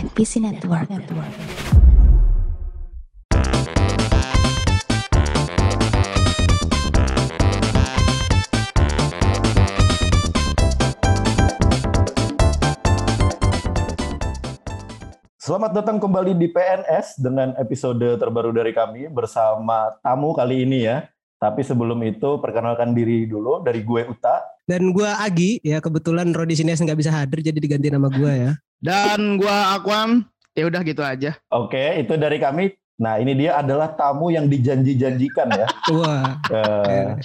NPC Network. Network. Selamat datang kembali di PNS dengan episode terbaru dari kami bersama tamu kali ini ya. Tapi sebelum itu perkenalkan diri dulu dari gue Uta. Dan gua Agi, ya kebetulan Rodi Sines nggak bisa hadir jadi diganti nama gua ya. Dan gua Aquam, ya udah gitu aja. Oke, itu dari kami. Nah, ini dia adalah tamu yang dijanji-janjikan ya. Wah, Eh,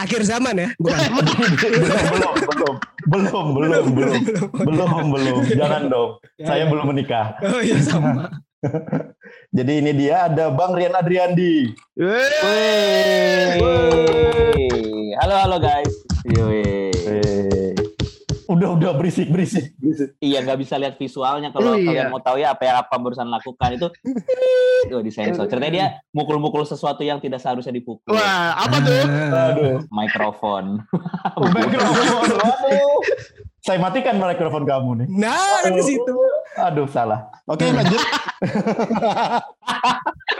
akhir zaman ya, bukan? belum, belum, belum, belum, belum, belum, belum, belum. Jangan dong. Saya belum menikah. Oh iya sama. Jadi ini dia ada Bang Rian Adriandi. Wey. Halo halo guys. Eh, Udah, udah berisik, berisik, berisik. Iya nggak bisa lihat visualnya kalau iya. kalian mau tahu ya apa yang apa barusan lakukan itu. Tuh disensor. Ceritanya dia mukul-mukul sesuatu yang tidak seharusnya dipukul. Wah, apa tuh? Aduh. Mikrofon. Mikrofon, aduh. Saya matikan mikrofon kamu nih. Nah, di situ. Aduh, salah. Oke, lanjut.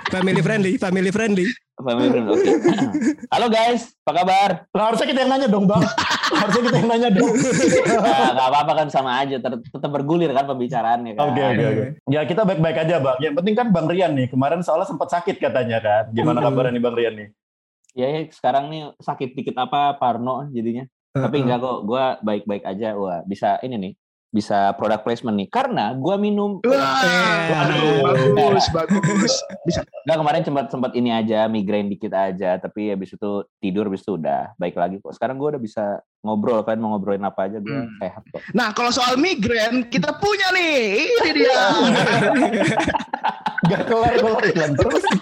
Family friendly, family friendly. Family friend. Oke. Halo guys, apa kabar? Lah, harusnya kita yang nanya dong, Bang. harusnya kita yang nanya dong. Nah, nggak apa-apa kan sama aja. Ter- tetap bergulir kan pembicaraannya kan. Oke, oke, oke. Ya, kita baik-baik aja, Bang. Yang penting kan Bang Rian nih. Kemarin soalnya sempat sakit katanya kan. Gimana Hmm. kabarnya nih Bang Rian nih? Ya, ya, sekarang nih sakit dikit apa Parno jadinya. Tapi enggak kok, gue baik-baik aja. Wah, bisa ini nih, bisa product placement nih. Karena gue minum Wah, Waduh. bagus, bagus. Bisa. Enggak kemarin sempat sempat ini aja migrain dikit aja tapi habis itu tidur habis itu udah baik lagi kok sekarang gue udah bisa ngobrol kalian mau ngobrolin apa aja gue Hmm. sehat kok Nah, kalau soal migrain, kita punya nih. Ini dia. Gak kelar-kelar iklan terus.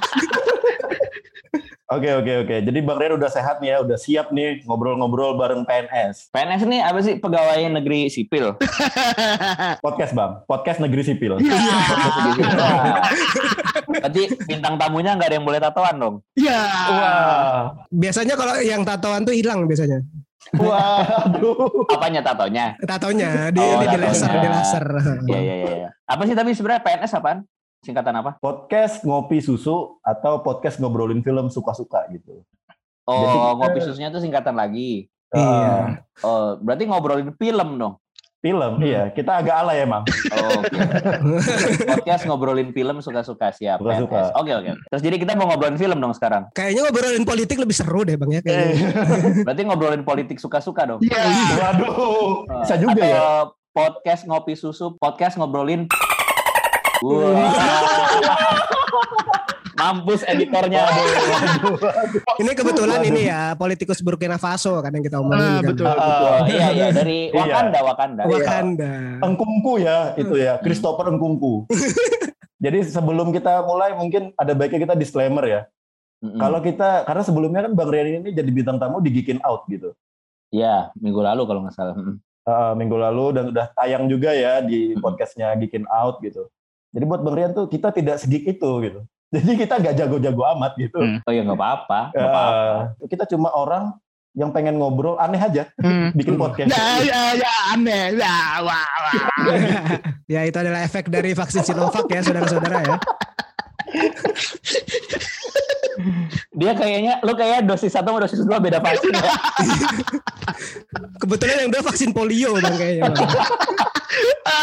Oke, oke, oke. Jadi Bang Rian udah sehat nih ya. Udah siap nih ngobrol-ngobrol bareng PNS. PNS ini apa sih pegawai negeri sipil Podcast, Bang. Podcast Negeri Sipil. Ya. Wah. Berarti bintang tamunya nggak ada yang boleh tatoan dong Ya. Wah. Biasanya kalau yang tatoan tuh hilang biasanya. Waduh. apanya tatonya Tatonya di, Oh, di, di laser, tatonya. di laser. Iya iya iya iya. apa sih tapi sebenarnya PNS apaan singkatan apa Podcast ngopi susu atau podcast ngobrolin film suka-suka gitu. oh Jadi kita- ngopi susunya tuh singkatan lagi Iya. Eh, oh berarti ngobrolin film dong film, iya. Kita agak alay emang. Oh, Oke. Podcast ngobrolin film suka-suka siap. Suka-suka. PNS. Oke oke. Terus jadi kita mau ngobrolin film dong sekarang. Kayaknya ngobrolin politik lebih seru deh bang ya. Kayaknya. Berarti ngobrolin politik suka-suka dong. Ya. Waduh. Eh, Bisa juga Atau ya. podcast ngopi susu, podcast ngobrolin. Wah. Mampus editornya. Ini kebetulan ini ya politikus Burkina Faso kan yang kita omongin Nah, kan. betul. Oh, iya iya dari Iya. Wakanda Wakanda. Wakanda. Engkungku ya, itu ya. Christopher Engkungku. Jadi sebelum kita mulai mungkin ada baiknya kita disclaimer ya. Mm-mm. Kalau kita karena sebelumnya kan Bang Rian ini jadi bintang tamu di Geekin Out gitu. Iya minggu lalu kalau nggak salah. Uh, minggu lalu dan udah tayang juga ya di Hmm. podcastnya Geekin Out gitu. Jadi buat Bang Rian tuh kita tidak segik itu gitu. Jadi kita nggak jago-jago amat gitu. Hmm. Oh iya nggak apa-apa. nggak apa-apa. Uh, kita cuma orang yang pengen ngobrol aneh aja Hmm. bikin podcast. Ya, ya, ya, aneh. Ya, wah, wah. ya itu adalah efek dari vaksin Sinovac ya saudara-saudara ya. Dia kayaknya lu kayak dosis satu sama dosis dua beda vaksin ya. Kebetulan yang dua vaksin polio bang kayaknya. Bang.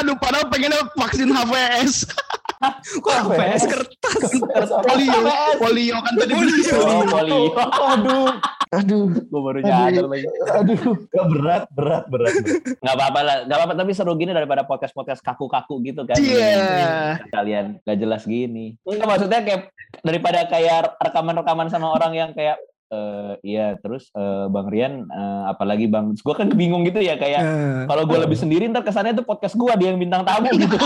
Aduh, padahal pengennya vaksin HVS. Kok HVS kertas? Polio, polio kan tadi. Polio. Oh, polio. Aduh, aduh, Gue baru nyadar lagi. aduh, Gak berat, berat, berat. Nggak apa-apa lah. Nggak apa-apa tapi seru gini daripada podcast-podcast kaku-kaku gitu kan. Iya. Kalian nggak jelas gini. Enggak maksudnya kayak daripada kayak rekaman-rekaman sama orang yang kayak eh iya terus eh, Bang Rian eh, apalagi Bang gue kan bingung gitu ya kayak Eh, kalau gue lebih sendiri ntar kesannya tuh podcast gue dia yang bintang tamu gitu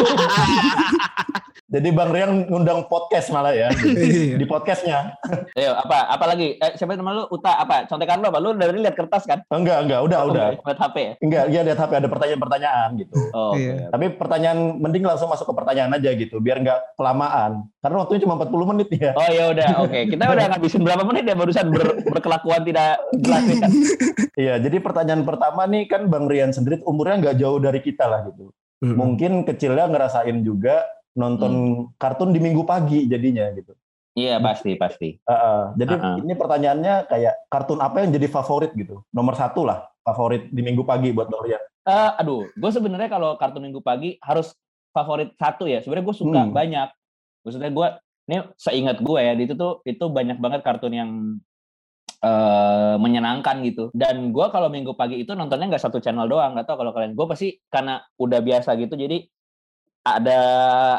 Jadi Bang Rian ngundang podcast malah ya Iya. di podcastnya. ayo apa apa lagi eh, siapa nama lu Uta apa contekan lu apa lu dari lihat kertas kan Enggak, enggak, udah, Oh, udah. lihat HP ya Enggak, dia lihat HP ada pertanyaan-pertanyaan gitu. oh oke. Iya. Tapi pertanyaan mending langsung masuk ke pertanyaan aja gitu, biar nggak kelamaan. Karena waktunya cuma 40 menit ya. Oh ya udah, oke. Kita udah ngabisin berapa menit ya barusan ber- berkelakuan tidak jelas ya. Iya, jadi pertanyaan pertama nih kan Bang Rian sendiri umurnya nggak jauh dari kita lah gitu. Mm. mungkin kecilnya ngerasain juga nonton kartun di minggu pagi jadinya gitu. Iya pasti pasti. Uh, uh, jadi Uh-uh. ini pertanyaannya kayak kartun apa yang jadi favorit gitu? Nomor satu lah favorit di minggu pagi buat Dorian. Eh, aduh, gue sebenarnya kalau kartun minggu pagi harus favorit satu ya. Sebenarnya gue suka Hmm. banyak. Maksudnya gue, ini seingat gue ya, di itu tuh itu banyak banget kartun yang eh menyenangkan gitu. Dan gue kalau minggu pagi itu nontonnya nggak satu channel doang, nggak tahu kalau kalian. Gue pasti karena udah biasa gitu, jadi ada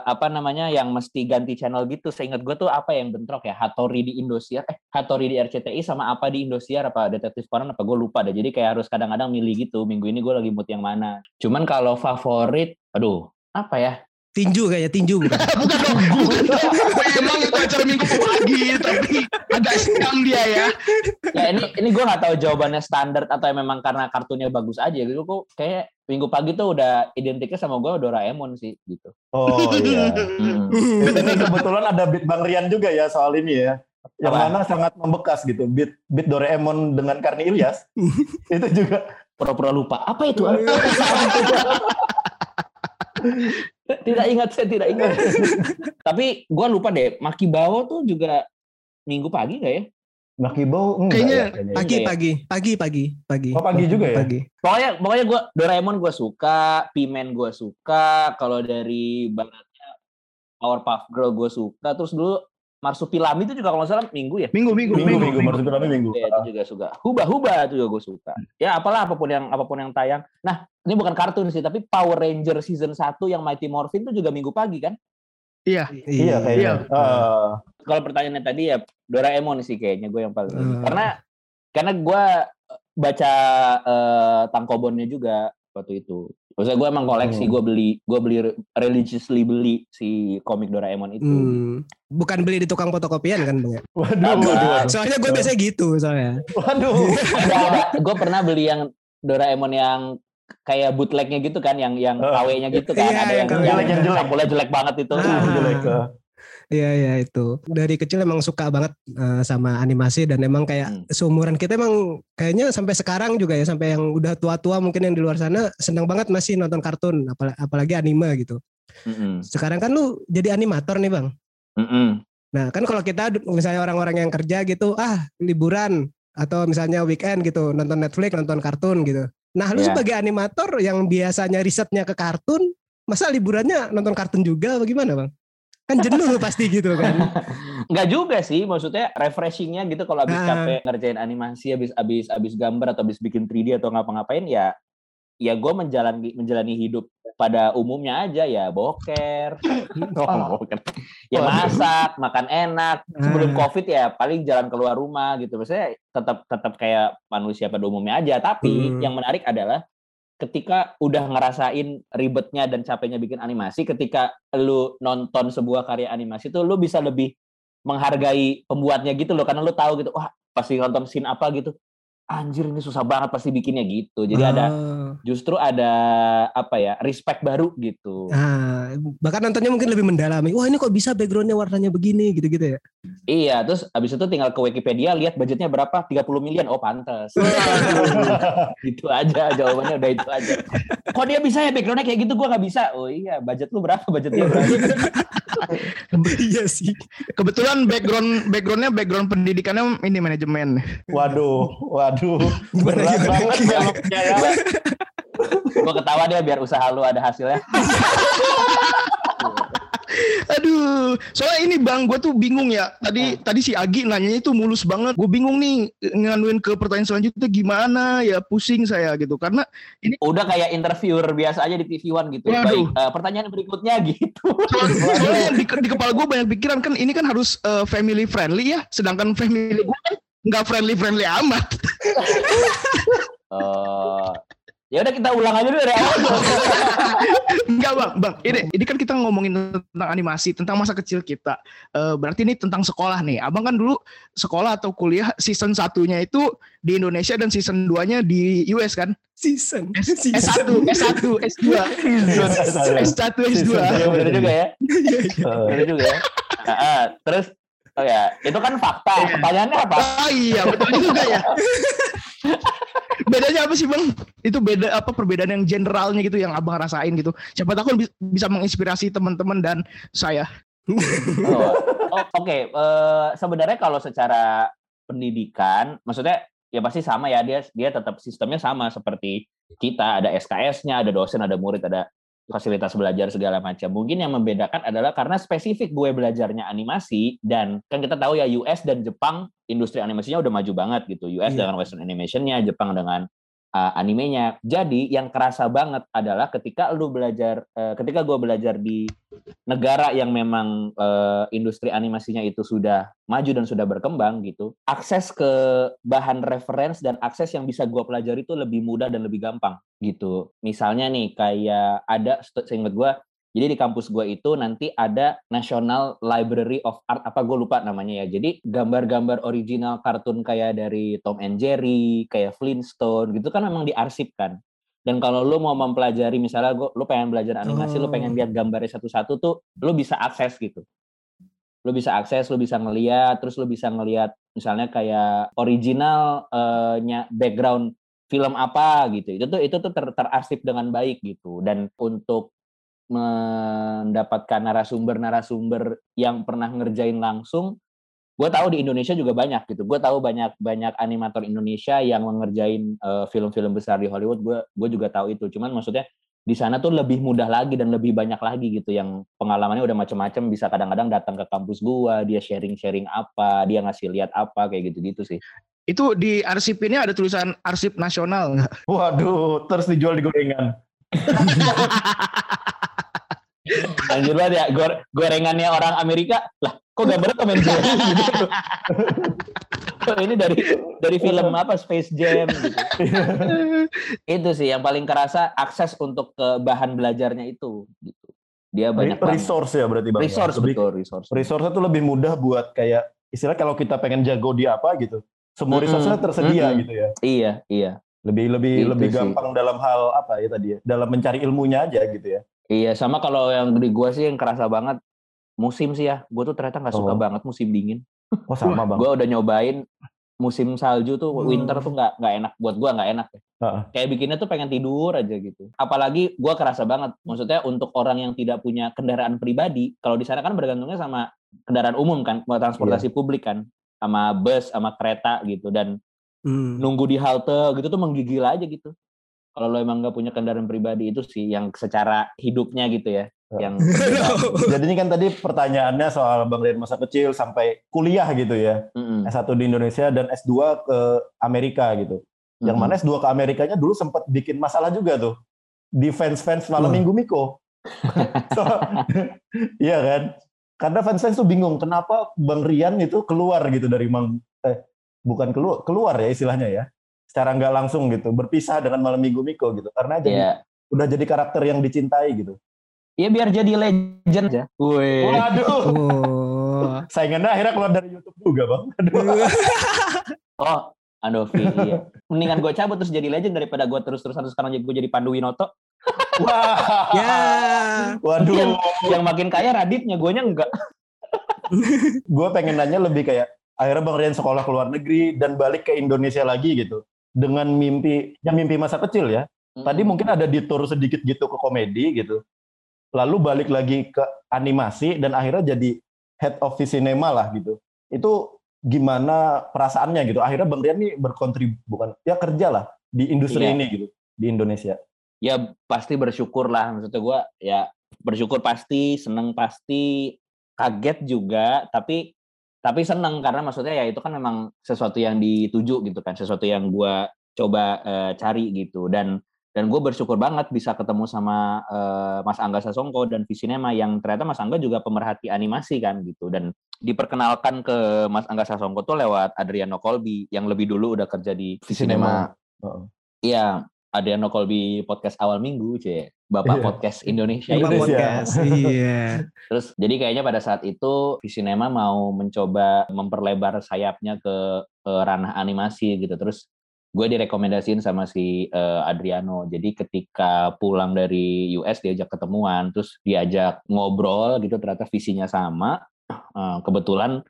apa namanya yang mesti ganti channel gitu. Seingat gue tuh apa yang bentrok ya, Hattori di Indosiar, eh Hattori di RCTI sama apa di Indosiar apa Detektif Conan apa gue lupa deh. Jadi kayak harus kadang-kadang milih gitu. Minggu ini gue lagi mood yang mana. Cuman kalau favorit, aduh apa ya? Tinju kayaknya tinju bukan? bukan dong, bukan dong. Emang itu acara minggu pagi, tapi agak siang dia ya. Ya ini ini gue nggak tahu jawabannya standar atau memang karena kartunya bagus aja gitu. Kok kayak minggu pagi tuh udah identiknya sama gue Doraemon sih gitu. Oh iya. Mm. ini kebetulan ada beat Bang Rian juga ya soal ini ya. Yang Apa? mana sangat membekas gitu. Beat beat Doraemon dengan Karni Ilyas. itu juga Pura-pura lupa. Apa itu? tidak ingat saya tidak ingat. Tapi gue lupa deh. Maki Bao tuh juga minggu pagi nggak ya? Makibo enggak Kayaknya ya, kayaknya. Pagi Iya, iya. pagi pagi pagi pagi. Oh, pagi juga ya? Pagi. Pokoknya pokoknya gue Doraemon gue suka, Pimen gue suka. Kalau dari baratnya Powerpuff Girl gue suka. Terus dulu Marsupilami itu juga kalau nggak salah minggu ya. Minggu, minggu, Minggu, minggu, minggu, minggu, minggu. Iya, itu juga suka. Huba Huba itu juga gue suka. Ya apalah apa pun yang apa pun yang tayang. Nah, ini bukan kartun sih, tapi Power Ranger season 1 yang Mighty Morphin itu juga minggu pagi kan? Iya. Iya kayaknya. Iya. Eh, Kalau pertanyaannya tadi ya Doraemon sih kayaknya gue yang paling. Hmm. Karena karena gue baca eh, tangkobonnya juga waktu itu. Maksudnya gue emang koleksi, Hmm. gue beli gue beli religiously beli si komik Doraemon itu. Hmm. Bukan beli di tukang fotokopian kan bang ya? waduh, waduh, waduh. Soalnya gue biasanya gitu soalnya. Waduh. gue pernah beli yang Doraemon yang kayak bootlegnya gitu kan yang yang Eh. KW-nya gitu kan Iya, ada yang yang yang, Jelek, yang jelek. jelek banget itu Ah. Jelek, eh. Iya iya itu. Dari kecil emang suka banget eh, sama animasi dan emang kayak Hmm. seumuran kita emang kayaknya sampai sekarang juga ya sampai yang udah tua-tua mungkin yang di luar sana senang banget masih nonton kartun apal- apalagi anime gitu. Mm-mm. Sekarang kan lu jadi animator nih bang. Mm-mm. Nah kan kalau kita misalnya orang-orang yang kerja gitu ah liburan atau misalnya weekend gitu nonton Netflix nonton kartun gitu. Nah lu Iya. sebagai animator yang biasanya risetnya ke kartun masa liburannya nonton kartun juga bagaimana bang? Kan jenuh pasti gitu kan. Nggak juga sih, maksudnya refreshingnya gitu kalau habis Ah. capek ngerjain animasi, habis habis habis gambar atau habis bikin 3D atau ngapa-ngapain ya ya gue menjalani menjalani hidup pada umumnya aja ya boker, oh, boker. ya masak, makan enak. Sebelum Ah. covid ya paling jalan keluar rumah gitu. Maksudnya tetap tetap kayak manusia pada umumnya aja. Tapi Hmm. yang menarik adalah ketika udah ngerasain ribetnya dan capeknya bikin animasi, ketika lu nonton sebuah karya animasi tuh lu bisa lebih menghargai pembuatnya gitu loh karena lu tahu gitu wah pasti nonton scene apa gitu anjir ini susah banget pasti bikinnya gitu jadi ada Oh. justru ada apa ya respect baru gitu Ah, bahkan nontonnya mungkin lebih mendalami. Wah ini kok bisa backgroundnya warnanya begini gitu-gitu ya. iya terus abis itu tinggal ke Wikipedia lihat budgetnya berapa 30 miliar oh pantas itu aja jawabannya udah itu aja kok dia bisa ya backgroundnya kayak gitu gua nggak bisa oh iya budget lu berapa budgetnya berapa iya sih. Kebetulan background backgroundnya background pendidikannya ini manajemen. Waduh, waduh. Gimana, Berat gimana? banget dialognya ya. gua ketawa deh biar usaha lu ada hasilnya Aduh, soalnya ini bang, gue tuh bingung ya. Tadi Hmm. tadi si Agi nanyanya itu mulus banget. Gue bingung nih nganuin ke pertanyaan selanjutnya gimana ya pusing saya gitu. Karena udah kayak interviewer biasa aja di TV One gitu. Waduh. Baik, eh, pertanyaan berikutnya gitu. soalnya, di, di kepala gue banyak pikiran kan ini kan harus eh, family friendly ya. Sedangkan family gue kan nggak friendly friendly amat. Eh, ya udah kita ulang aja dulu dari awal. Enggak bang, bang. Ini ini kan kita ngomongin tentang animasi, tentang masa kecil kita. Eh, berarti ini tentang sekolah nih. Abang kan dulu sekolah atau kuliah season satunya itu di Indonesia dan season 2-nya di US kan? Season. S- Season. S1, S1, S2, S1, S2. Iya benar juga ya. Eh, Benar juga ya. Ah, ah, terus oh ya, itu kan fakta. Pertanyaannya apa? Oh iya, betul juga ya. bedanya apa sih bang? Itu beda apa perbedaan yang generalnya gitu yang abang rasain gitu. Siapa tahu bi- bisa menginspirasi teman-teman dan saya. Oh, oh, Oke, eh, sebenarnya kalau secara pendidikan, maksudnya ya pasti sama ya dia dia tetap sistemnya sama seperti kita ada SKS-nya, ada dosen, ada murid, ada fasilitas belajar segala macam. Mungkin yang membedakan adalah karena spesifik gue belajarnya animasi dan kan kita tahu ya US dan Jepang industri animasinya udah maju banget gitu. US Iya. dengan western animation-nya, Jepang dengan uh, animenya. Jadi yang kerasa banget adalah ketika lu belajar uh, ketika gue belajar di negara yang memang uh, industri animasinya itu sudah maju dan sudah berkembang gitu, akses ke bahan reference dan akses yang bisa gue pelajari itu lebih mudah dan lebih gampang gitu. Misalnya nih kayak ada seingat gue, jadi di kampus gue itu nanti ada National Library of Art apa gue lupa namanya ya. Jadi gambar-gambar original kartun kayak dari Tom and Jerry, kayak Flintstone gitu kan memang diarsipkan. Dan kalau lu mau mempelajari misalnya gua, lu pengen belajar animasi, lu pengen Oh. lihat gambarnya satu-satu tuh, lu bisa akses gitu. Lu bisa akses, lu bisa ngeliat, terus lu bisa ngeliat misalnya kayak originalnya background film apa gitu. Itu tuh itu tuh ter, terarsip dengan baik gitu. Dan untuk mendapatkan narasumber-narasumber yang pernah ngerjain langsung, gue tahu di Indonesia juga banyak gitu. Gue tahu banyak banyak animator Indonesia yang mengerjain eh, film-film besar di Hollywood. Gue gue juga tahu itu. Cuman maksudnya di sana tuh lebih mudah lagi dan lebih banyak lagi gitu yang pengalamannya udah macam-macam bisa kadang-kadang datang ke kampus gua dia sharing-sharing apa dia ngasih lihat apa kayak gitu-gitu sih Itu di arsip ini ada tulisan arsip nasional nggak? Waduh, terus dijual di gorengan. Anjir banget ya, gor- gorengannya orang Amerika. Lah, kok gambarnya Tom and Jerry gitu. Ini dari dari film apa Space Jam gitu. Itu sih yang paling kerasa akses untuk ke bahan belajarnya itu gitu. Dia banyak banget. resource ya berarti bang. ya? Resource betul, resource. Resource itu lebih mudah buat kayak istilah kalau kita pengen jago di apa gitu, semua resource tersedia mm-mm. gitu ya. Iya, iya. Lebih lebih Itu lebih sih. gampang dalam hal apa ya tadi ya? Dalam mencari ilmunya aja gitu ya. Iya, sama kalau yang di gua sih yang kerasa banget musim sih ya. Gua tuh ternyata nggak suka Oh. banget musim dingin. Oh sama bang. Gua udah nyobain musim salju tuh Hmm. winter tuh nggak nggak enak buat gua nggak enak ya. Heeh. Kayak bikinnya tuh pengen tidur aja gitu. Apalagi gua kerasa banget. Maksudnya untuk orang yang tidak punya kendaraan pribadi, kalau di sana kan bergantungnya sama kendaraan umum kan, transportasi publik kan, sama bus, sama kereta gitu dan Hmm. nunggu di halte gitu tuh menggigil aja gitu. Kalau lo emang nggak punya kendaraan pribadi itu sih yang secara hidupnya gitu ya, Ya. yang Jadi ini kan tadi pertanyaannya soal Bang dari masa kecil sampai kuliah gitu ya. Mm-mm. S1 di Indonesia dan S2 ke Amerika gitu. Yang Mm-mm. mana S2 ke Amerikanya dulu sempat bikin masalah juga tuh. Di fans-fans malam Wah. minggu Miko. So- Iya kan? Karena fans-fans tuh bingung kenapa Bang Rian itu keluar gitu dari Mang eh bukan keluar keluar ya istilahnya ya. Secara nggak langsung gitu, berpisah dengan malam minggu Miko gitu. Karena jadi Iya. udah jadi karakter yang dicintai gitu. Ya biar jadi legend aja. Wih. Waduh, Oh. saingannya akhirnya keluar dari YouTube juga, Bang. Aduh. Oh, Andovi, iya. Mendingan gue cabut terus jadi legend daripada gue terus-terusan terus sekarang gue jadi Pandu Winoto. Wah. Ya. Waduh. Yang, yang makin kaya Raditnya, gue enggak. gue pengen nanya lebih kayak akhirnya Bang Rian sekolah ke luar negeri dan balik ke Indonesia lagi gitu dengan mimpi yang mimpi masa kecil ya. Tadi mungkin ada detour sedikit gitu ke komedi gitu. Lalu balik lagi ke animasi dan akhirnya jadi head of the cinema lah gitu. Itu gimana perasaannya gitu? Akhirnya Bang Rian nih berkontribusi bukan ya kerja lah di industri Iya. ini gitu di Indonesia. Ya pasti bersyukur lah maksudnya gue ya bersyukur pasti seneng pasti kaget juga tapi tapi seneng karena maksudnya ya itu kan memang sesuatu yang dituju gitu kan sesuatu yang gue coba eh, cari gitu. Dan dan gue bersyukur banget bisa ketemu sama eh, Mas Angga Sasongko dan Visinema yang ternyata Mas Angga juga pemerhati animasi kan gitu. Dan diperkenalkan ke Mas Angga Sasongko tuh lewat Adriano Colby yang lebih dulu udah kerja di Visinema Heeh. Iya, Adriano Colby podcast awal minggu, C. Bapak Iya. podcast Indonesia. Bapak. Indonesia. podcast. Iya. Terus jadi kayaknya pada saat itu Visinema mau mencoba memperlebar sayapnya ke, ke ranah animasi gitu. Terus gue direkomendasiin sama si eh, Adriano. Jadi ketika pulang dari US diajak ketemuan, terus diajak ngobrol gitu ternyata visinya sama. Eh, kebetulan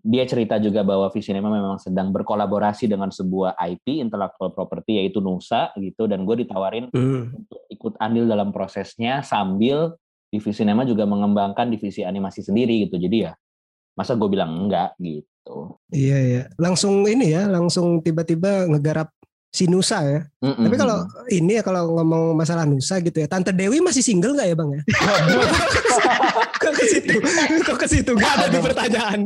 dia cerita juga bahwa Visinema memang sedang berkolaborasi dengan sebuah IP intellectual property yaitu Nusa gitu dan gue ditawarin Hmm. untuk ikut andil dalam prosesnya sambil divisi Nema juga mengembangkan divisi animasi sendiri gitu jadi ya masa gue bilang enggak gitu Iya iya. Langsung ini ya, langsung tiba-tiba ngegarap si Nusa ya. Mm-mm. Tapi kalau ini ya kalau ngomong masalah Nusa gitu ya, Tante Dewi masih single nggak ya bang ya? Kok ke situ? Kok ke situ? Gak ada di pertanyaan.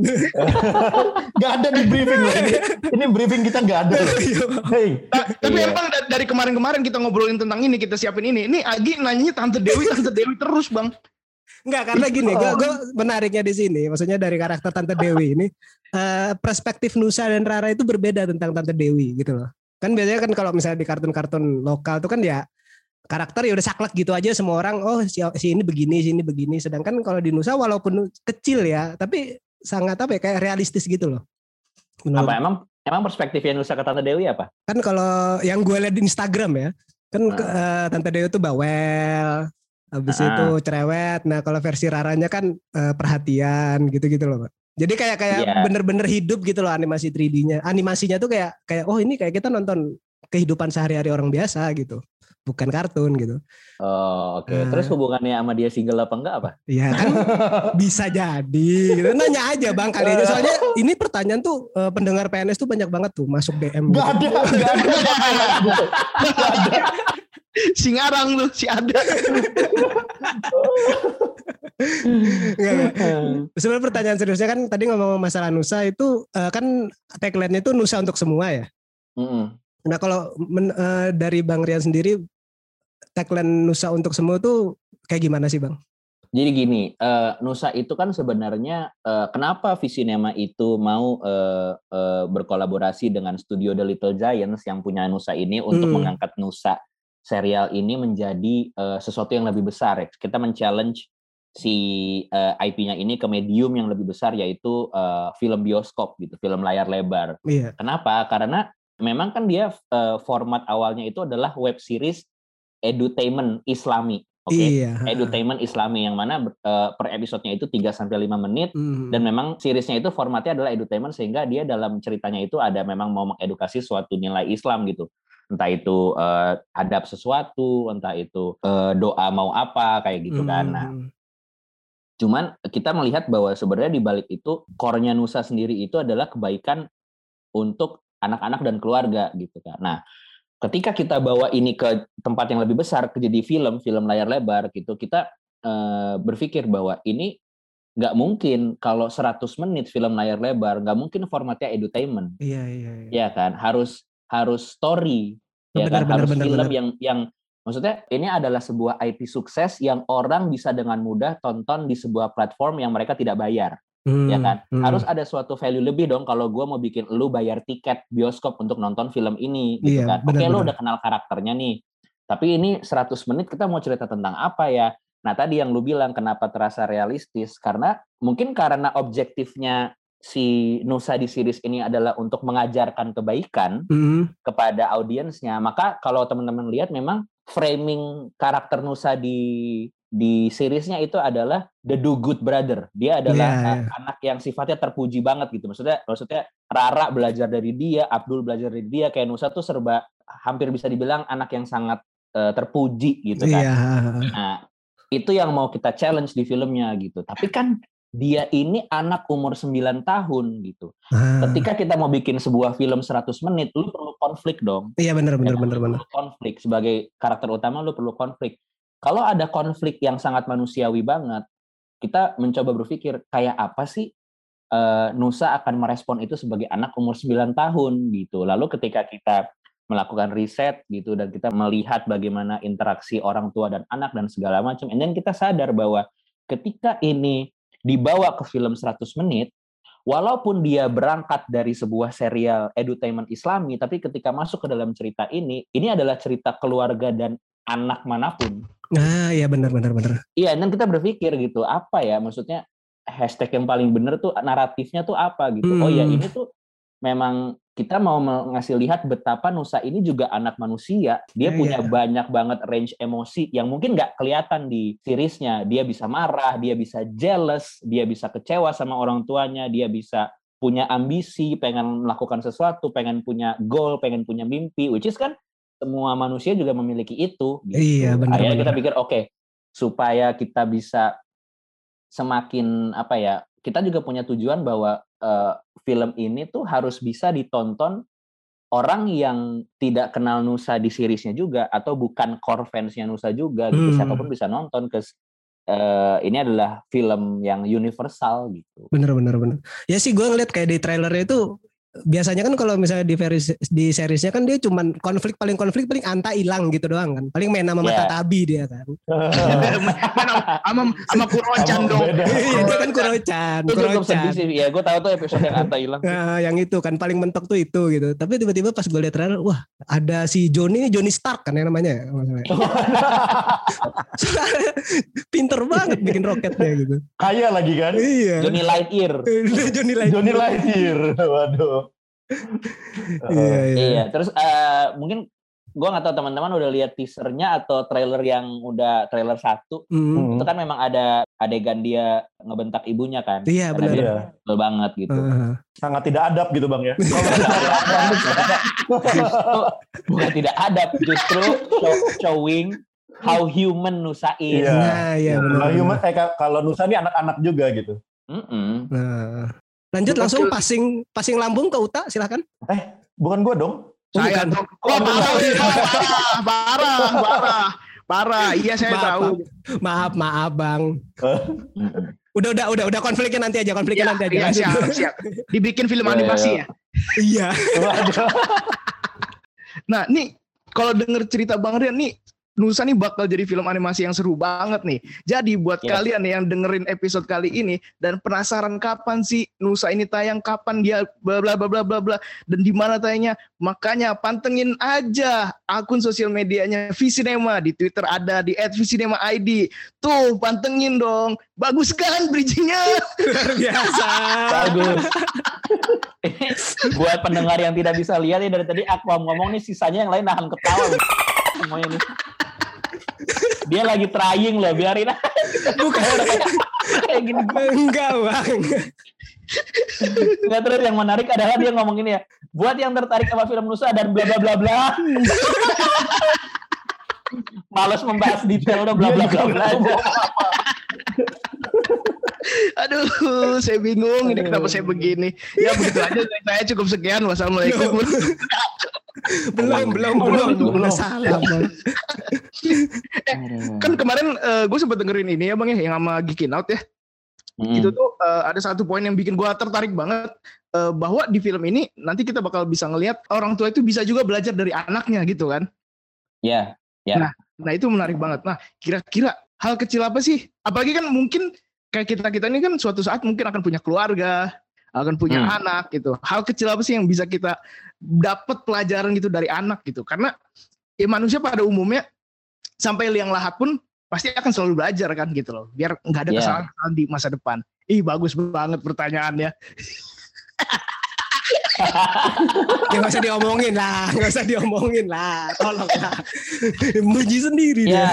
Gak ada di briefing loh. Ini, ini briefing kita gak ada loh. Iya, Bang. Hey, Ta- tapi Iya. emang da- dari kemarin-kemarin kita ngobrolin tentang ini, kita siapin ini. Ini Agi nanyanya Tante Dewi, Tante Dewi terus, Bang. Enggak karena gini, gue gue menariknya di sini, maksudnya dari karakter Tante Dewi ini eh, perspektif Nusa dan Rara itu berbeda tentang Tante Dewi gitu loh. Kan biasanya kan kalau misalnya di kartun-kartun lokal tuh kan ya karakter ya udah saklek gitu aja semua orang oh si, si ini begini si ini begini. Sedangkan kalau di Nusa walaupun kecil ya tapi sangat apa ya kayak realistis gitu loh. Menurut- apa emang emang perspektifnya Nusa ke Tante Dewi apa? Kan kalau yang gue lihat di Instagram ya kan eh, tante Dewi tuh bawel habis Ah. itu cerewet. Nah kalau versi Raranya kan eh, perhatian gitu-gitu loh pak jadi kayak kayak Iya. bener-bener hidup gitu loh animasi 3D-nya animasinya tuh kayak kayak oh ini kayak kita nonton kehidupan sehari-hari orang biasa gitu bukan kartun gitu oh oke Ah. terus hubungannya sama dia single apa enggak apa ya kan bisa jadi gitu nanya aja bang kali aja soalnya ini pertanyaan tuh eh, pendengar PNS tuh banyak banget tuh masuk DM gak gitu. ada, gak ada. Si ngarang lu, si ada. Enggak, enggak. Sebenarnya pertanyaan seriusnya kan tadi ngomong masalah Nusa itu eh, kan tagline-nya itu Nusa untuk semua ya. Mm-mm. Nah kalau men- eh, dari Bang Rian sendiri tagline Nusa untuk semua tuh kayak gimana sih Bang? Jadi gini, eh, Nusa itu kan sebenarnya eh, kenapa Visinema itu mau eh, eh, berkolaborasi dengan studio The Little Giants yang punya Nusa ini untuk Hmm. mengangkat Nusa serial ini menjadi eh, sesuatu yang lebih besar. ya. Kita men-challenge si eh, IP-nya ini ke medium yang lebih besar yaitu eh, film bioskop gitu, film layar lebar. Iya. Kenapa? Karena memang kan dia eh, format awalnya itu adalah web series edutainment Islami. Oke. Iya. Edutainment Islami yang mana eh, per episodenya itu 3 sampai 5 menit Hmm. dan memang seriesnya itu formatnya adalah edutainment sehingga dia dalam ceritanya itu ada memang mau mengedukasi suatu nilai Islam gitu. Entah itu eh, adab sesuatu, entah itu eh, doa mau apa kayak gitu kan. Nah, Hmm. Cuman kita melihat bahwa sebenarnya di balik itu core-nya Nusa sendiri itu adalah kebaikan untuk anak-anak dan keluarga gitu kan. Nah, ketika kita bawa ini ke tempat yang lebih besar, ke jadi film, film layar lebar gitu, kita eh, berpikir bahwa ini nggak mungkin kalau 100 menit film layar lebar, nggak mungkin formatnya edutainment, Iya iya. iya. ya kan? Harus harus story, ya Benar, kan? benar, harus benar, film benar. yang yang maksudnya ini adalah sebuah IP sukses yang orang bisa dengan mudah tonton di sebuah platform yang mereka tidak bayar Hmm, ya kan hmm. harus ada suatu value lebih dong kalau gue mau bikin lu bayar tiket bioskop untuk nonton film ini gitu Iya, kan oke lu benar-benar. udah kenal karakternya nih tapi ini 100 menit kita mau cerita tentang apa ya nah tadi yang lu bilang kenapa terasa realistis karena mungkin karena objektifnya si Nusa di series ini adalah untuk mengajarkan kebaikan Hmm. kepada audiensnya maka kalau teman-teman lihat memang framing karakter Nusa di di seriesnya itu adalah the do good brother dia adalah uh, iya. anak yang sifatnya terpuji banget gitu maksudnya maksudnya Rara belajar dari dia Abdul belajar dari dia kayak Nusa tuh serba hampir bisa dibilang anak yang sangat uh, terpuji gitu kan Iya. nah itu yang mau kita challenge di filmnya gitu tapi kan dia ini anak umur 9 tahun gitu Ah. ketika kita mau bikin sebuah film 100 menit lu perlu konflik dong. Iya benar benar benar benar. konflik sebagai karakter utama lu perlu konflik. Kalau ada konflik yang sangat manusiawi banget kita mencoba berpikir kayak apa sih eh, Nusa akan merespon itu sebagai anak umur 9 tahun gitu. Lalu ketika kita melakukan riset gitu dan kita melihat bagaimana interaksi orang tua dan anak dan segala macam and then kita sadar bahwa ketika ini dibawa ke film 100 menit walaupun dia berangkat dari sebuah serial edutainment Islami, tapi ketika masuk ke dalam cerita ini, ini adalah cerita keluarga dan anak mana pun. Ah iya benar benar benar. Iya, dan kita berpikir gitu, apa ya maksudnya hashtag yang paling bener tuh naratifnya tuh apa gitu. Oh ya Hmm. ini tuh memang kita mau ngasih lihat betapa Nusa ini juga anak manusia. Dia Iya, punya iya. banyak banget range emosi yang mungkin nggak kelihatan di seriesnya. Dia bisa marah, dia bisa jealous, dia bisa kecewa sama orang tuanya, dia bisa punya ambisi, pengen melakukan sesuatu, pengen punya goal, pengen punya mimpi, which is kan semua manusia juga memiliki itu. Gitu. Iya, benar, Akhirnya kita pikir oke supaya kita bisa semakin apa ya, kita juga punya tujuan bahwa eh, film ini tuh harus bisa ditonton orang yang tidak kenal Nusa di seriesnya juga atau bukan core fansnya Nusa juga gitu Hmm. siapa pun bisa nonton ke ini adalah film yang universal gitu. Bener bener bener. Ya sih gue ngeliat kayak di trailernya itu biasanya kan kalau misalnya di series di seriesnya kan dia cuman konflik paling konflik paling anta hilang gitu doang kan. Paling main sama mata Yeah. tabi dia kan. sama sama Kurochan Sama dong. Iya dia kan Kurochan, Itu cukup sedih Kurochan. sih. Ya gue tahu tuh episode yang Anta hilang. Nah, yang itu kan paling mentok tuh itu gitu. Tapi tiba-tiba pas gue liat trailer, wah ada si Johnny, Johnny Stark kan yang namanya. Pinter banget bikin roketnya gitu. Kaya lagi kan? Iya. Johnny Lightyear. Johnny lagi. Johnny Lightyear. Waduh. Iya, iya. Iya, terus eh, mungkin gua nggak tahu teman-teman udah lihat teasernya atau trailer yang udah trailer satu Hmm. itu kan memang ada adegan dia ngebentak ibunya kan. Iya benar. Iya. betul banget gitu. Heeh. Sangat tidak adab gitu bang ya. justru bukan tidak adab, justru show- showing how human Nusa is. Iya. Nah, iya benar. Kalau human, eh, ka- kalau Nusa ini anak-anak juga gitu. Mm-mm. Nah. Lanjut langsung passing passing lambung ke Uta silahkan. Bukan gua dong. Saya Bukan. dong. Oh, parah, parah, parah, parah, parah. Iya saya Maaf, tahu. Maaf maaf bang. Mm-mm. Udah udah udah udah konfliknya nanti aja konfliknya Iya, nanti aja. iya, siap, siap. Dibikin film Iya, animasi iya. ya. Iya. Waduh. Nah, nih kalau denger cerita Bang Rian nih Nusa nih bakal jadi film animasi yang seru banget nih. Jadi buat Yes. kalian nih yang dengerin episode kali ini dan penasaran kapan sih Nusa ini tayang, kapan dia bla bla bla bla bla bla dan di mana tayangnya, makanya pantengin aja akun sosial medianya Visinema di Twitter ada di @visinema_id. Tuh, pantengin dong. Bagus kan bridgingnya? Luar biasa. Bagus. Buat pendengar yang tidak bisa lihat ya dari tadi aku ngomong nih sisanya yang lain nahan ketawa. Semuanya nih. Dia lagi trying loh, biarin aja. Bukan. Udah kayak, kayak gini. Enggak bang. Nggak terus yang menarik adalah dia ngomong ini ya. Buat yang tertarik sama film Nusa dan bla bla bla bla. Males membahas detail udah bla bla bla bla. Aduh, saya bingung ini kenapa saya begini. Ya begitu aja saya cukup sekian. Wassalamualaikum. Belum belum belum belum salah bang. kan kemarin gue sempat dengerin ini ya bang ya yang sama Geekin Out ya. Mm. Itu tuh eh, ada satu poin yang bikin gue tertarik banget eh, bahwa di film ini nanti kita bakal bisa ngelihat orang tua itu bisa juga belajar dari anaknya gitu kan. Ya, Nah itu menarik banget. Nah kira-kira hal kecil apa sih? Apalagi kan mungkin kayak kita kita ini kan suatu saat mungkin akan punya keluarga, akan punya Hmm. anak gitu. Hal kecil apa sih yang bisa kita dapat pelajaran gitu dari anak gitu? Karena ya manusia pada umumnya sampai liang lahat pun pasti akan selalu belajar kan gitu loh. Biar nggak ada Iya. kesalahan di masa depan. Ih bagus banget pertanyaannya. Ya nggak usah diomongin lah, nggak usah diomongin lah, tolong lah. Muji sendiri ya dia.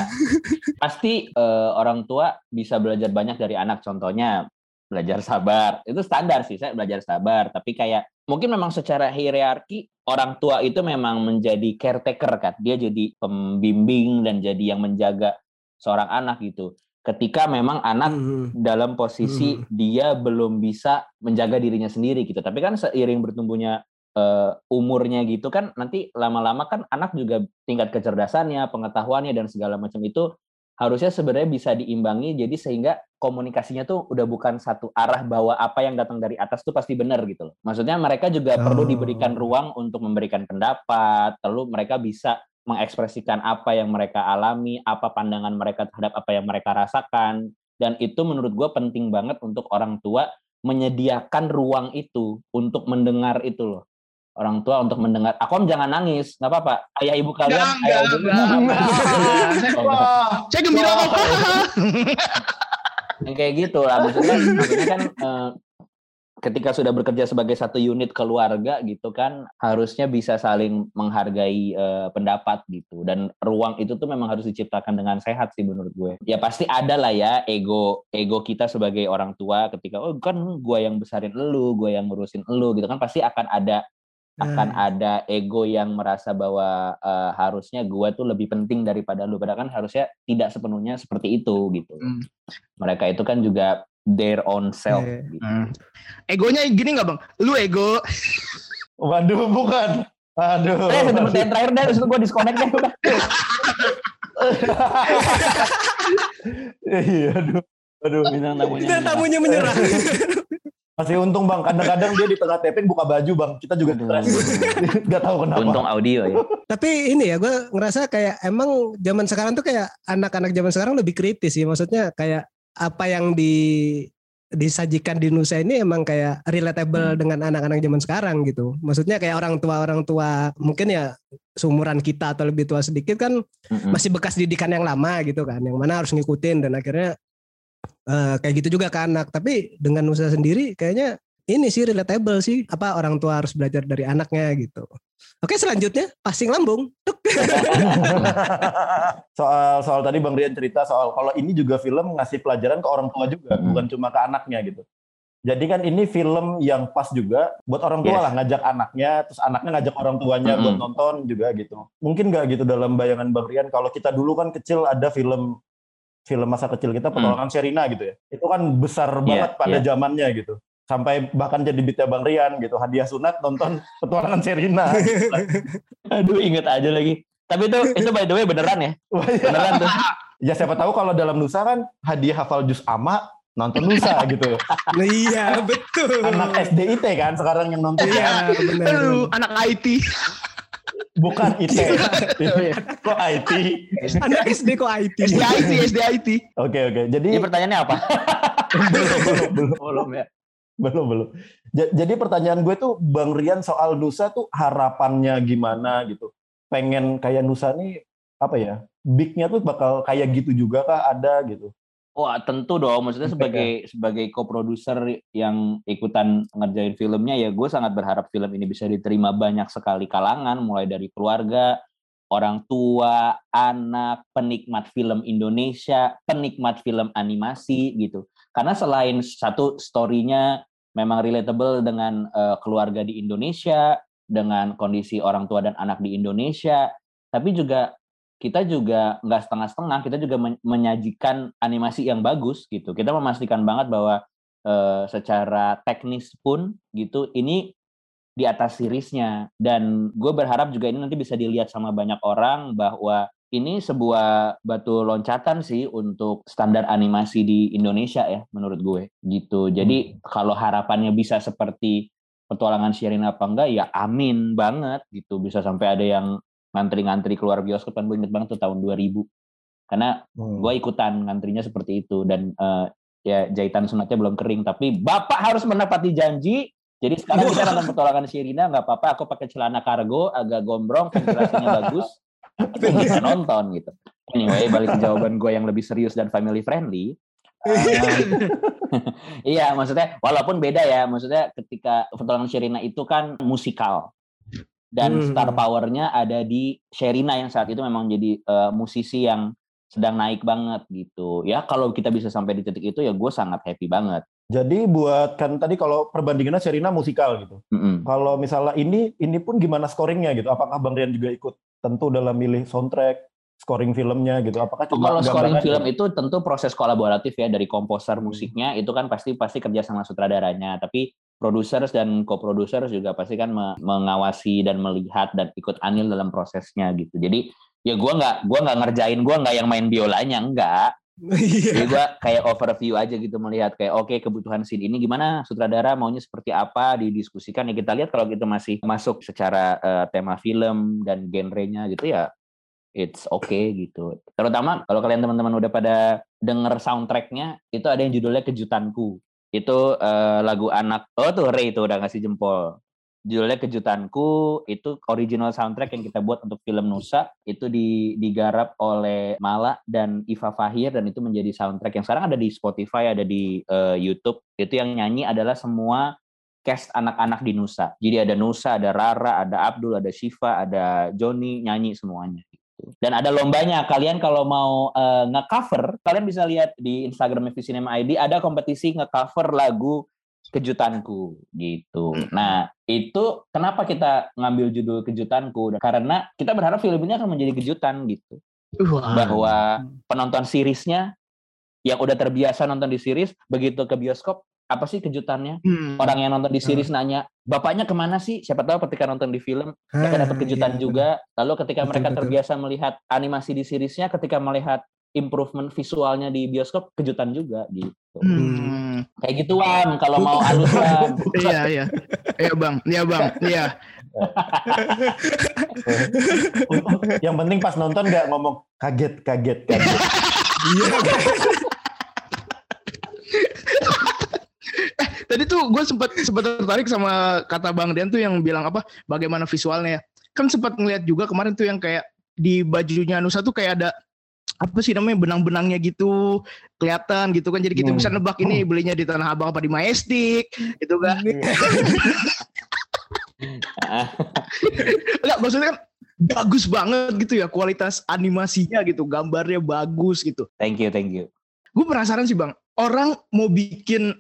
pasti eh, orang tua bisa belajar banyak dari anak. Contohnya belajar sabar. Itu standar sih, saya belajar sabar. Tapi kayak mungkin memang secara hierarki orang tua itu memang menjadi caretaker kan. Dia jadi pembimbing dan jadi yang menjaga seorang anak gitu. Ketika memang anak Hmm. dalam posisi Hmm. dia belum bisa menjaga dirinya sendiri gitu. Tapi kan seiring bertumbuhnya eh, umurnya gitu kan nanti lama-lama kan anak juga tingkat kecerdasannya, pengetahuannya dan segala macam itu harusnya sebenarnya bisa diimbangi jadi sehingga komunikasinya tuh udah bukan satu arah bahwa apa yang datang dari atas tuh pasti benar gitu loh. Maksudnya mereka juga perlu Oh. diberikan ruang untuk memberikan pendapat, lalu mereka bisa mengekspresikan apa yang mereka alami, apa pandangan mereka terhadap apa yang mereka rasakan, dan itu menurut gue penting banget untuk orang tua menyediakan ruang itu untuk mendengar itu loh. Orang tua untuk mendengar. Akom jangan nangis, nggak apa-apa. Ayah ibu kalian, ayah ibu Oh, Saya gembira kok. yang kayak gitu lah. Maksudnya, maksudnya kan eh, ketika sudah bekerja sebagai satu unit keluarga gitu kan harusnya bisa saling menghargai uh, pendapat gitu dan ruang itu tuh memang harus diciptakan dengan sehat sih menurut gue ya pasti ada lah ya ego ego kita sebagai orang tua ketika oh kan gue yang besarin elu gue yang ngurusin elu gitu kan pasti akan ada akan hmm. ada ego yang merasa bahwa uh, harusnya gue tuh lebih penting daripada lu padahal kan harusnya tidak sepenuhnya seperti itu gitu hmm. mereka itu kan juga their own self. Yeah. Gitu. Hmm. Egonya gini nggak bang? Lu ego? Waduh, bukan. Aduh. Eh, satu pertanyaan terakhir deh, terus gue disconnect deh udah. Iya, aduh. Aduh, bintang tamunya. Bintang tamunya menyerah. Masih untung bang, kadang-kadang dia di tengah taping buka baju bang. Kita juga stres. Gak tahu kenapa. Untung audio ya. Tapi ini ya, gue ngerasa kayak emang zaman sekarang tuh kayak anak-anak zaman sekarang lebih kritis sih. Maksudnya kayak apa yang di disajikan di Nusa ini emang kayak relatable hmm. dengan anak-anak zaman sekarang gitu. Maksudnya kayak orang tua orang tua mungkin ya seumuran kita atau lebih tua sedikit kan hmm. masih bekas didikan yang lama gitu kan, yang mana harus ngikutin dan akhirnya uh, kayak gitu juga ke anak. Tapi dengan Nusa sendiri kayaknya ini sih relatable sih apa orang tua harus belajar dari anaknya gitu. Oke selanjutnya passing lambung. soal soal tadi Bang Rian cerita soal kalau ini juga film ngasih pelajaran ke orang tua juga, hmm. bukan cuma ke anaknya gitu. Jadi kan ini film yang pas juga buat orang tua yes. lah ngajak anaknya, terus anaknya ngajak orang tuanya hmm. buat nonton juga gitu. Mungkin nggak gitu dalam bayangan Bang Rian kalau kita dulu kan kecil ada film film masa kecil kita petualangan hmm. Sherina gitu ya. Itu kan besar yeah, banget pada yeah. zamannya gitu sampai bahkan jadi beatnya Bang Rian gitu hadiah sunat nonton petualangan Serina aduh inget aja lagi tapi itu itu by the way beneran ya iya. beneran tuh ya siapa tahu kalau dalam Nusa kan hadiah hafal jus ama nonton Nusa gitu iya betul anak SDIT kan sekarang yang nonton iya, bener. anak IT Bukan IT. kok IT? Anak SD kok IT? SD IT, SD IT. Oke, oke. Jadi Ini pertanyaannya apa? belum, belum, belum. Belum ya belum belum. Jadi pertanyaan gue tuh Bang Rian soal Nusa tuh harapannya gimana gitu. Pengen kayak Nusa nih apa ya? Bignya tuh bakal kayak gitu juga kah ada gitu? Wah tentu dong, maksudnya sebagai sebagai co-producer yang ikutan ngerjain filmnya ya gue sangat berharap film ini bisa diterima banyak sekali kalangan, mulai dari keluarga, orang tua, anak, penikmat film Indonesia, penikmat film animasi gitu. Karena selain satu story-nya memang relatable dengan uh, keluarga di Indonesia, dengan kondisi orang tua dan anak di Indonesia, tapi juga kita juga nggak setengah-setengah, kita juga menyajikan animasi yang bagus gitu. Kita memastikan banget bahwa uh, secara teknis pun gitu ini di atas seriesnya dan gue berharap juga ini nanti bisa dilihat sama banyak orang bahwa ini sebuah batu loncatan sih untuk standar animasi di Indonesia ya menurut gue gitu. Jadi hmm. kalau harapannya bisa seperti petualangan Sherina apa enggak ya amin banget gitu. Bisa sampai ada yang ngantri-ngantri keluar bioskop kan gue inget banget tuh tahun 2000. Karena hmm. gue ikutan ngantrinya seperti itu dan uh, ya jahitan sunatnya belum kering tapi Bapak harus menepati janji jadi sekarang kita nonton petualangan Sherina nggak apa-apa aku pakai celana kargo agak gombrong ventilasinya bagus bisa nonton gitu. Anyway, balik ke jawaban gue yang lebih serius dan family friendly. Iya, maksudnya walaupun beda ya, maksudnya ketika Petualangan Sherina itu kan musikal dan hmm. star powernya ada di Sherina yang saat itu memang jadi uh, musisi yang sedang naik banget gitu. Ya kalau kita bisa sampai di titik itu ya gue sangat happy banget. Jadi buat kan tadi kalau perbandingannya Sherina musikal gitu. Mm -hmm. Kalau misalnya ini ini pun gimana scoringnya gitu? Apakah Bang Rian juga ikut tentu dalam milih soundtrack, scoring filmnya gitu. Apakah cuma kalau scoring film itu tentu proses kolaboratif ya dari komposer hmm. musiknya itu kan pasti pasti kerja sama sutradaranya. Tapi producers dan co-producers juga pasti kan mengawasi dan melihat dan ikut andil dalam prosesnya gitu. Jadi ya gue nggak gua nggak ngerjain gue nggak yang main biolanya enggak. Iya. Jadi gue kayak overview aja gitu melihat kayak oke okay, kebutuhan scene ini gimana sutradara maunya seperti apa didiskusikan ya kita lihat kalau gitu masih masuk secara uh, tema film dan genrenya gitu ya it's okay gitu. Terutama kalau kalian teman-teman udah pada denger soundtracknya itu ada yang judulnya kejutanku. Itu uh, lagu anak oh tuh Ray itu udah ngasih jempol judulnya kejutanku itu original soundtrack yang kita buat untuk film Nusa itu di, digarap oleh Mala dan Iva Fahir dan itu menjadi soundtrack yang sekarang ada di Spotify ada di uh, YouTube itu yang nyanyi adalah semua cast anak-anak di Nusa. Jadi ada Nusa, ada Rara, ada Abdul, ada Shiva, ada Joni nyanyi semuanya. Gitu. Dan ada lombanya. Kalian kalau mau uh, nge-cover, kalian bisa lihat di Instagram Cinema ID ada kompetisi nge-cover lagu kejutanku gitu. Nah, itu kenapa kita ngambil judul kejutanku? Karena kita berharap film ini akan menjadi kejutan gitu. Wah. Bahwa penonton seriesnya yang udah terbiasa nonton di series, begitu ke bioskop, apa sih kejutannya? Hmm. Orang yang nonton di series nanya, bapaknya ke mana sih? Siapa tahu ketika nonton di film, mereka dapat kejutan iya, juga. Lalu ketika Betul, mereka betul. terbiasa melihat animasi di seriesnya, ketika melihat improvement visualnya di bioskop, kejutan juga gitu. Hmm. Kayak gitu Wan, kalau mau halus Wan. Iya, iya. Iya, Bang. Iya, Bang. Iya. Yang penting pas nonton nggak ngomong kaget, kaget, kaget. Iya. Tadi tuh gue sempat sempat tertarik sama kata Bang Dian tuh yang bilang apa? Bagaimana visualnya? ya. Kan sempat ngeliat juga kemarin tuh yang kayak di bajunya Nusa tuh kayak ada apa sih namanya benang-benangnya gitu kelihatan gitu kan jadi kita Hmm. bisa nebak ini belinya di Tanah Abang apa di Majestic gitu kan Enggak maksudnya kan bagus banget gitu ya kualitas animasinya gitu gambarnya bagus gitu Thank you, thank you. gue penasaran sih bang orang mau bikin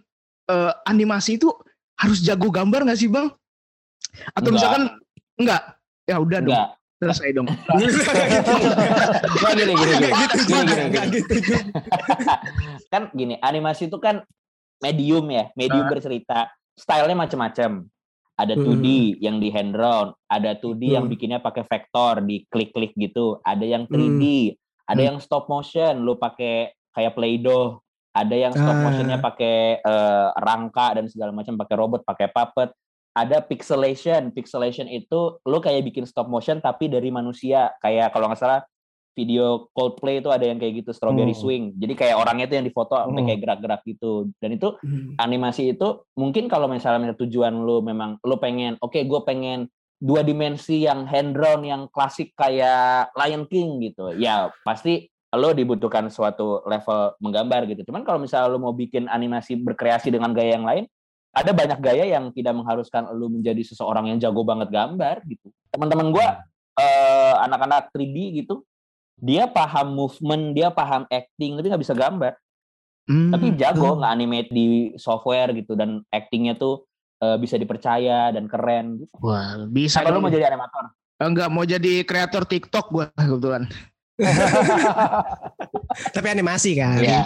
eh, animasi itu harus jago gambar nggak sih bang atau Enggak. misalkan enggak ya udah dong Enggak. selesai dong gini, gini, gini. Gitu Gini, juga, gini, nggak gini. gitu juga. kan gini, animasi itu kan medium ya, medium Ah. bercerita. Stylenya macam-macam. Ada 2D yang di hand drawn, ada 2D yang Hmm. bikinnya pakai vektor, di klik-klik gitu. Ada yang 3D, ada Hmm. yang stop motion, lu pakai kayak Play-Doh. Ada yang stop Ah. motionnya pakai eh, rangka dan segala macam, pakai robot, pakai puppet. Ada pixelation. Pixelation itu lu kayak bikin stop motion tapi dari manusia. Kayak kalau nggak salah video Coldplay itu ada yang kayak gitu Strawberry Hmm. Swing. Jadi kayak orangnya itu yang difoto Hmm. kayak gerak-gerak gitu. Dan itu Hmm. animasi itu mungkin kalau misalnya tujuan lu memang lu pengen oke gue pengen dua dimensi yang hand drawn yang klasik kayak Lion King gitu. Ya pasti lo dibutuhkan suatu level menggambar gitu. Cuman kalau misalnya lo mau bikin animasi berkreasi dengan gaya yang lain, ada banyak gaya yang tidak mengharuskan lo menjadi seseorang yang jago banget gambar gitu. Teman-teman gue eh, anak-anak 3D gitu, dia paham movement, dia paham acting, tapi nggak bisa gambar. Hmm. Tapi jago Hmm. nge-animate di software gitu dan actingnya tuh eh, bisa dipercaya dan keren. Gitu. wah bisa lu dong. mau jadi animator? enggak mau jadi kreator TikTok gue kebetulan Tapi animasi kan. Iya.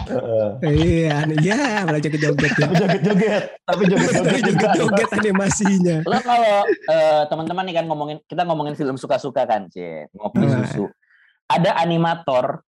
Iya, iya, malah jadi joget ya. Tapi joget-joget, tapi joget-joget Tapi juga. joget animasinya. Lo kalau eh, teman-teman nih kan ngomongin kita ngomongin film suka-suka kan, Cie, ngopi Hmm. susu. Ada animator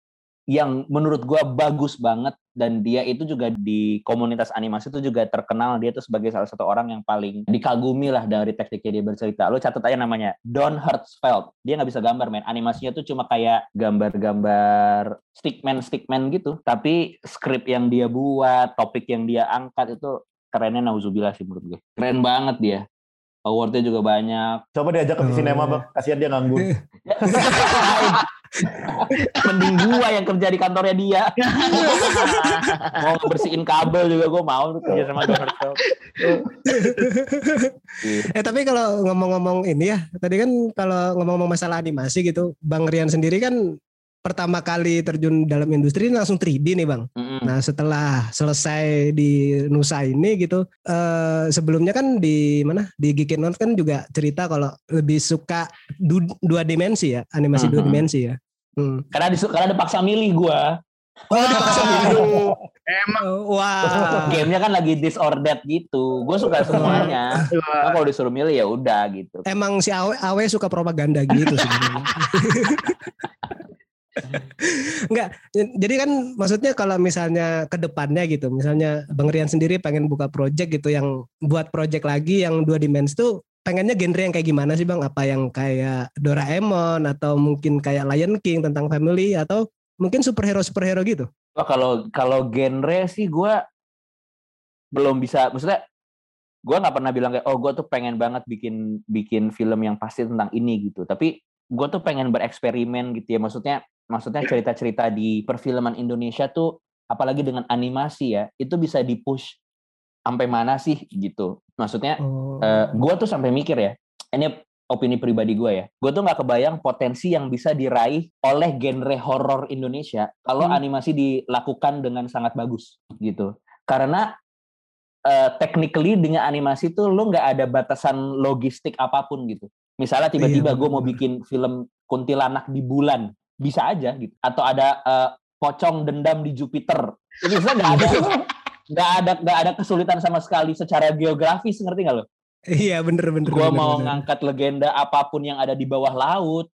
yang menurut gua bagus banget dan dia itu juga di komunitas animasi itu juga terkenal dia tuh sebagai salah satu orang yang paling dikagumi lah dari tekniknya dia bercerita. Lo catat aja namanya Don Hertzfeld. Dia nggak bisa gambar men. Animasinya tuh cuma kayak gambar-gambar stickman stickman gitu. Tapi skrip yang dia buat, topik yang dia angkat itu kerennya nauzubillah sih menurut gue. Keren banget dia. Awardnya juga banyak. Coba diajak ke sinema, Bang. Kasihan dia nganggur. Mending gua yang kerja di kantornya dia. mau bersihin kabel juga gua mau kerja sama. Eh tapi kalau ngomong-ngomong ini ya, tadi kan kalau ngomong-ngomong masalah animasi gitu, Bang Rian sendiri kan pertama kali terjun dalam industri ini langsung 3D nih Bang. Mm-mm. Nah setelah selesai di Nusa ini gitu, eh, sebelumnya kan di mana di North kan juga cerita kalau lebih suka du- dua dimensi ya, animasi dua Mhm. dimensi ya. Hmm. Karena disu- karena dipaksa milih gua. Oh dipaksa Aduh, emang Wah. Gamenya kan lagi that gitu. Gue suka semuanya. Nah, kalau disuruh milih ya udah gitu. Emang si Awe, Awe suka propaganda gitu sebenarnya. Enggak, jadi kan maksudnya kalau misalnya ke depannya gitu, misalnya Bang Rian sendiri pengen buka project gitu yang buat project lagi yang dua dimensi tuh pengennya genre yang kayak gimana sih Bang? Apa yang kayak Doraemon atau mungkin kayak Lion King tentang family atau mungkin superhero-superhero gitu? Wah, kalau kalau genre sih gua belum bisa. Maksudnya gua nggak pernah bilang kayak oh gua tuh pengen banget bikin bikin film yang pasti tentang ini gitu. Tapi gua tuh pengen bereksperimen gitu ya. Maksudnya maksudnya cerita-cerita di perfilman Indonesia tuh apalagi dengan animasi ya itu bisa dipush sampai mana sih gitu. Maksudnya Oh. eh, gua tuh sampai mikir ya. Ini opini pribadi gue ya. Gue tuh nggak kebayang potensi yang bisa diraih oleh genre horor Indonesia kalau Hmm. animasi dilakukan dengan sangat bagus gitu. Karena eh, technically dengan animasi tuh lu nggak ada batasan logistik apa pun gitu. Misalnya tiba-tiba Iya, gue mau bikin film kuntilanak di bulan, bisa aja gitu. Atau ada eh, pocong dendam di Jupiter, itu bisa nggak ada nggak ada nggak ada kesulitan sama sekali secara geografis ngerti nggak lo? Iya bener bener. Gue mau bener. ngangkat legenda apa pun yang ada di bawah laut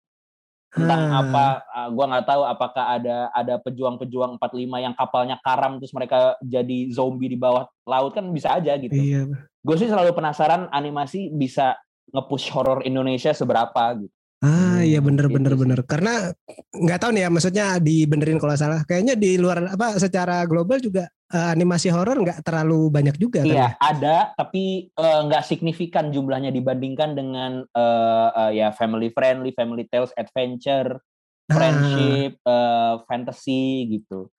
tentang Ah. apa uh, gua nggak tahu apakah ada ada pejuang-pejuang 45 yang kapalnya karam terus mereka jadi zombie di bawah laut kan bisa aja gitu. Iya. Gue sih selalu penasaran animasi bisa nge-push horor Indonesia seberapa gitu. Ah iya bener Gitu bener sih. bener. Karena nggak tahu nih ya maksudnya dibenerin kalau salah. Kayaknya di luar apa secara global juga eh, animasi horor nggak terlalu banyak juga kan? Iya, ada tapi eh, nggak signifikan jumlahnya dibandingkan dengan eh, eh, ya family friendly, family tales, adventure, Ah, friendship, eh, fantasy gitu.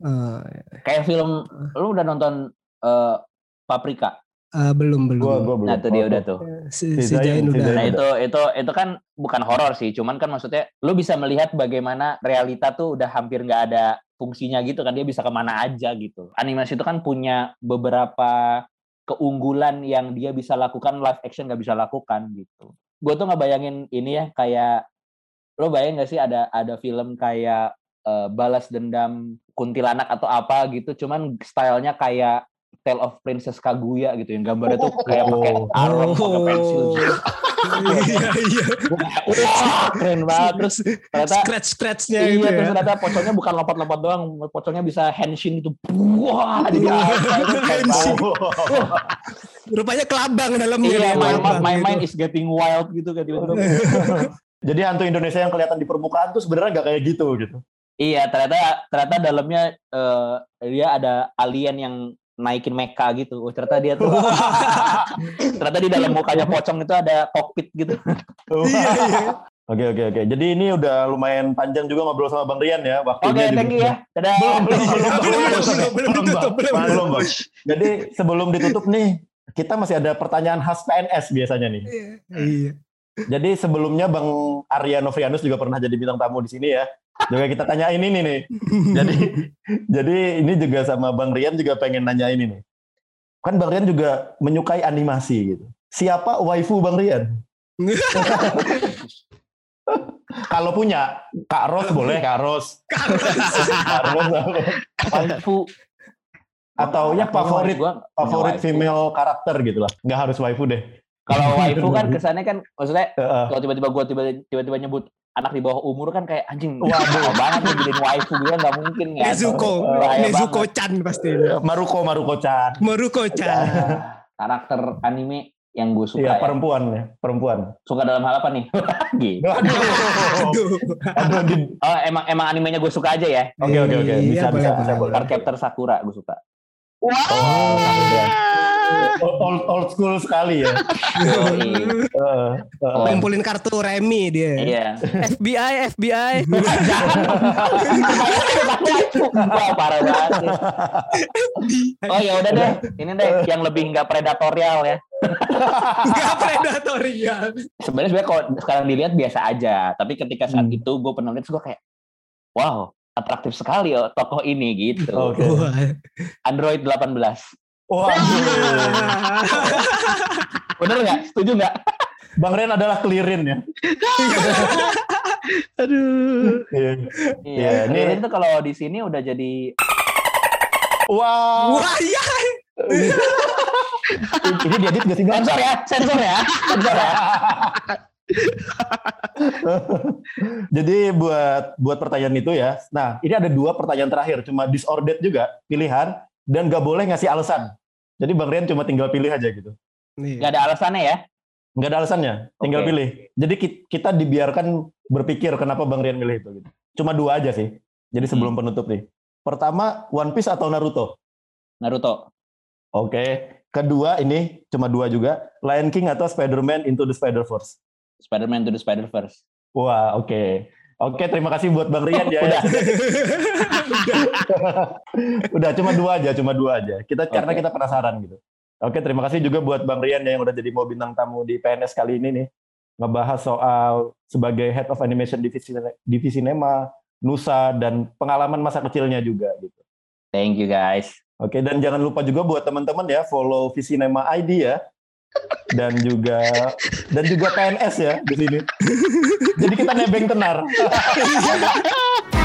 eh, Kayak film lu udah nonton eh, Paprika. Eh, belum belum. Gua gua belum. Nah, itu dia Oh, udah tuh. tuh. Si, Si Jain si udah. Nah, itu itu itu kan bukan horor sih, cuman kan maksudnya lu bisa melihat bagaimana realita tuh udah hampir nggak ada fungsinya gitu kan dia bisa ke mana aja gitu. Animasi itu kan punya beberapa keunggulan yang dia bisa lakukan live action nggak bisa lakukan gitu. Gue tuh nggak bayangin ini ya kayak lo bayang nggak sih ada ada film kayak eh, balas dendam kuntilanak atau apa gitu, cuman stylenya kayak Tale of Princess Kaguya gitu yang gambarnya tuh kayak pakai Oh. arang, pakai pensil gitu. Iya iya. Wah, keren banget. Terus ternyata Scratch scratchnya iya, gitu terus ya. ternyata pocongnya bukan lompat-lompat doang, pocongnya bisa henshin gitu. Wah, di atas. Itu keren Henshin. Rupanya kelabang dalamnya. Iya, my, kelabang my gitu. mind is getting wild gitu kan tiba-tiba. Jadi hantu Indonesia yang kelihatan di permukaan tuh sebenarnya nggak kayak gitu gitu. Iya, ternyata ternyata dalamnya eh, dia ada alien yang naikin mecha gitu. Oh, ternyata dia tuh ternyata di dalam mukanya pocong itu ada kokpit gitu. Iya iya. Oke oke oke. Jadi ini udah lumayan panjang juga ngobrol sama Bang Rian ya. Oke, Waktunya juga thank you ya. Dadah. Belum, belum, belum, Belum, belum, belum, belum, belum ditutup, belum Bang, ditutup. belum, Bang. Jadi sebelum ditutup nih, kita masih ada pertanyaan khas PNS biasanya nih. Iya. Jadi sebelumnya Bang Arya Novrianus juga pernah jadi bintang tamu di sini ya. Juga kita tanya ini nih nih. Jadi jadi ini juga sama Bang Rian juga pengen nanya ini nih. Kan Bang Rian juga menyukai animasi gitu. Siapa waifu Bang Rian? Kalau punya Kak Ros boleh Kak Ros. Kak Ros Waifu. atau ya favorit Gua favorit waifu. female karakter gitu lah. Nggak harus waifu deh. Kalau waifu kan kesannya kan maksudnya Heeh. kalau tiba-tiba gue tiba-tiba nyebut anak di bawah umur kan kayak anjing Waduh. banget nih jadiin waifu gue nggak mungkin ya Nezuko, Nezuko banget. Chan pasti. Maruko Maruko Chan. Maruko Chan. karakter anime yang gue suka Iya ya. perempuan ya perempuan. suka dalam hal apa nih gitu. Aduh. Aduh. Aduh. di- oh emang emang animenya gue suka aja ya Oke oke oke. Iya, Bisa boleh, bisa bisa boleh. Sakura gue suka Oh, iya. Old, old, school sekali ya. Heeh. Ngumpulin kartu remi dia. iya FBI, FBI. Wah parah banget sih. oh ya udah deh ini deh yang lebih nggak predatorial ya Enggak predatorial. sebenarnya sebenarnya kalau sekarang dilihat biasa aja tapi ketika saat Hmm. itu gue pernah lihat gue kayak wow atraktif sekali ya tokoh ini gitu Oke. Wah. Android 18 Waduh. bener nggak setuju nggak Bang Ren adalah clearin ya. Aduh. Iya. iya ini- ini tuh kalau di sini udah jadi Wow. Wah iya. Ini diedit gak sih sensor ya sensor ya sensor ya Jadi buat buat pertanyaan itu ya. Nah, ini ada dua pertanyaan terakhir, cuma disordered juga pilihan dan gak boleh ngasih alasan. Jadi Bang Rian cuma tinggal pilih aja gitu. Nih. nggak ada alasannya ya Nggak ada alasannya, tinggal Oke. pilih. Jadi ki- kita dibiarkan berpikir kenapa Bang Rian milih itu. Gitu. Cuma dua aja sih. Jadi sebelum penutup nih. Pertama, One Piece atau Naruto? Naruto Oke. Kedua ini cuma dua juga, Lion King atau Spider-Man Into the Spider-Verse? Spider-Man to the Spider-Verse Wah, oke. Oke, terima kasih buat Bang Rian ya. Udah. Udah, cuma dua aja, cuma dua aja. Kita karena Oke. kita penasaran gitu. Oke, terima kasih juga buat Bang Rian yang udah jadi mau bintang tamu di PNS kali ini nih. Ngebahas soal sebagai Head of Animation Divisi, Divisi Nema, Nusa, dan pengalaman masa kecilnya juga gitu. Thank you guys. Oke, dan jangan lupa juga buat teman-teman ya follow Visinema ID ya. Dan juga dan juga PNS ya di sini. Jadi kita nebeng tenar.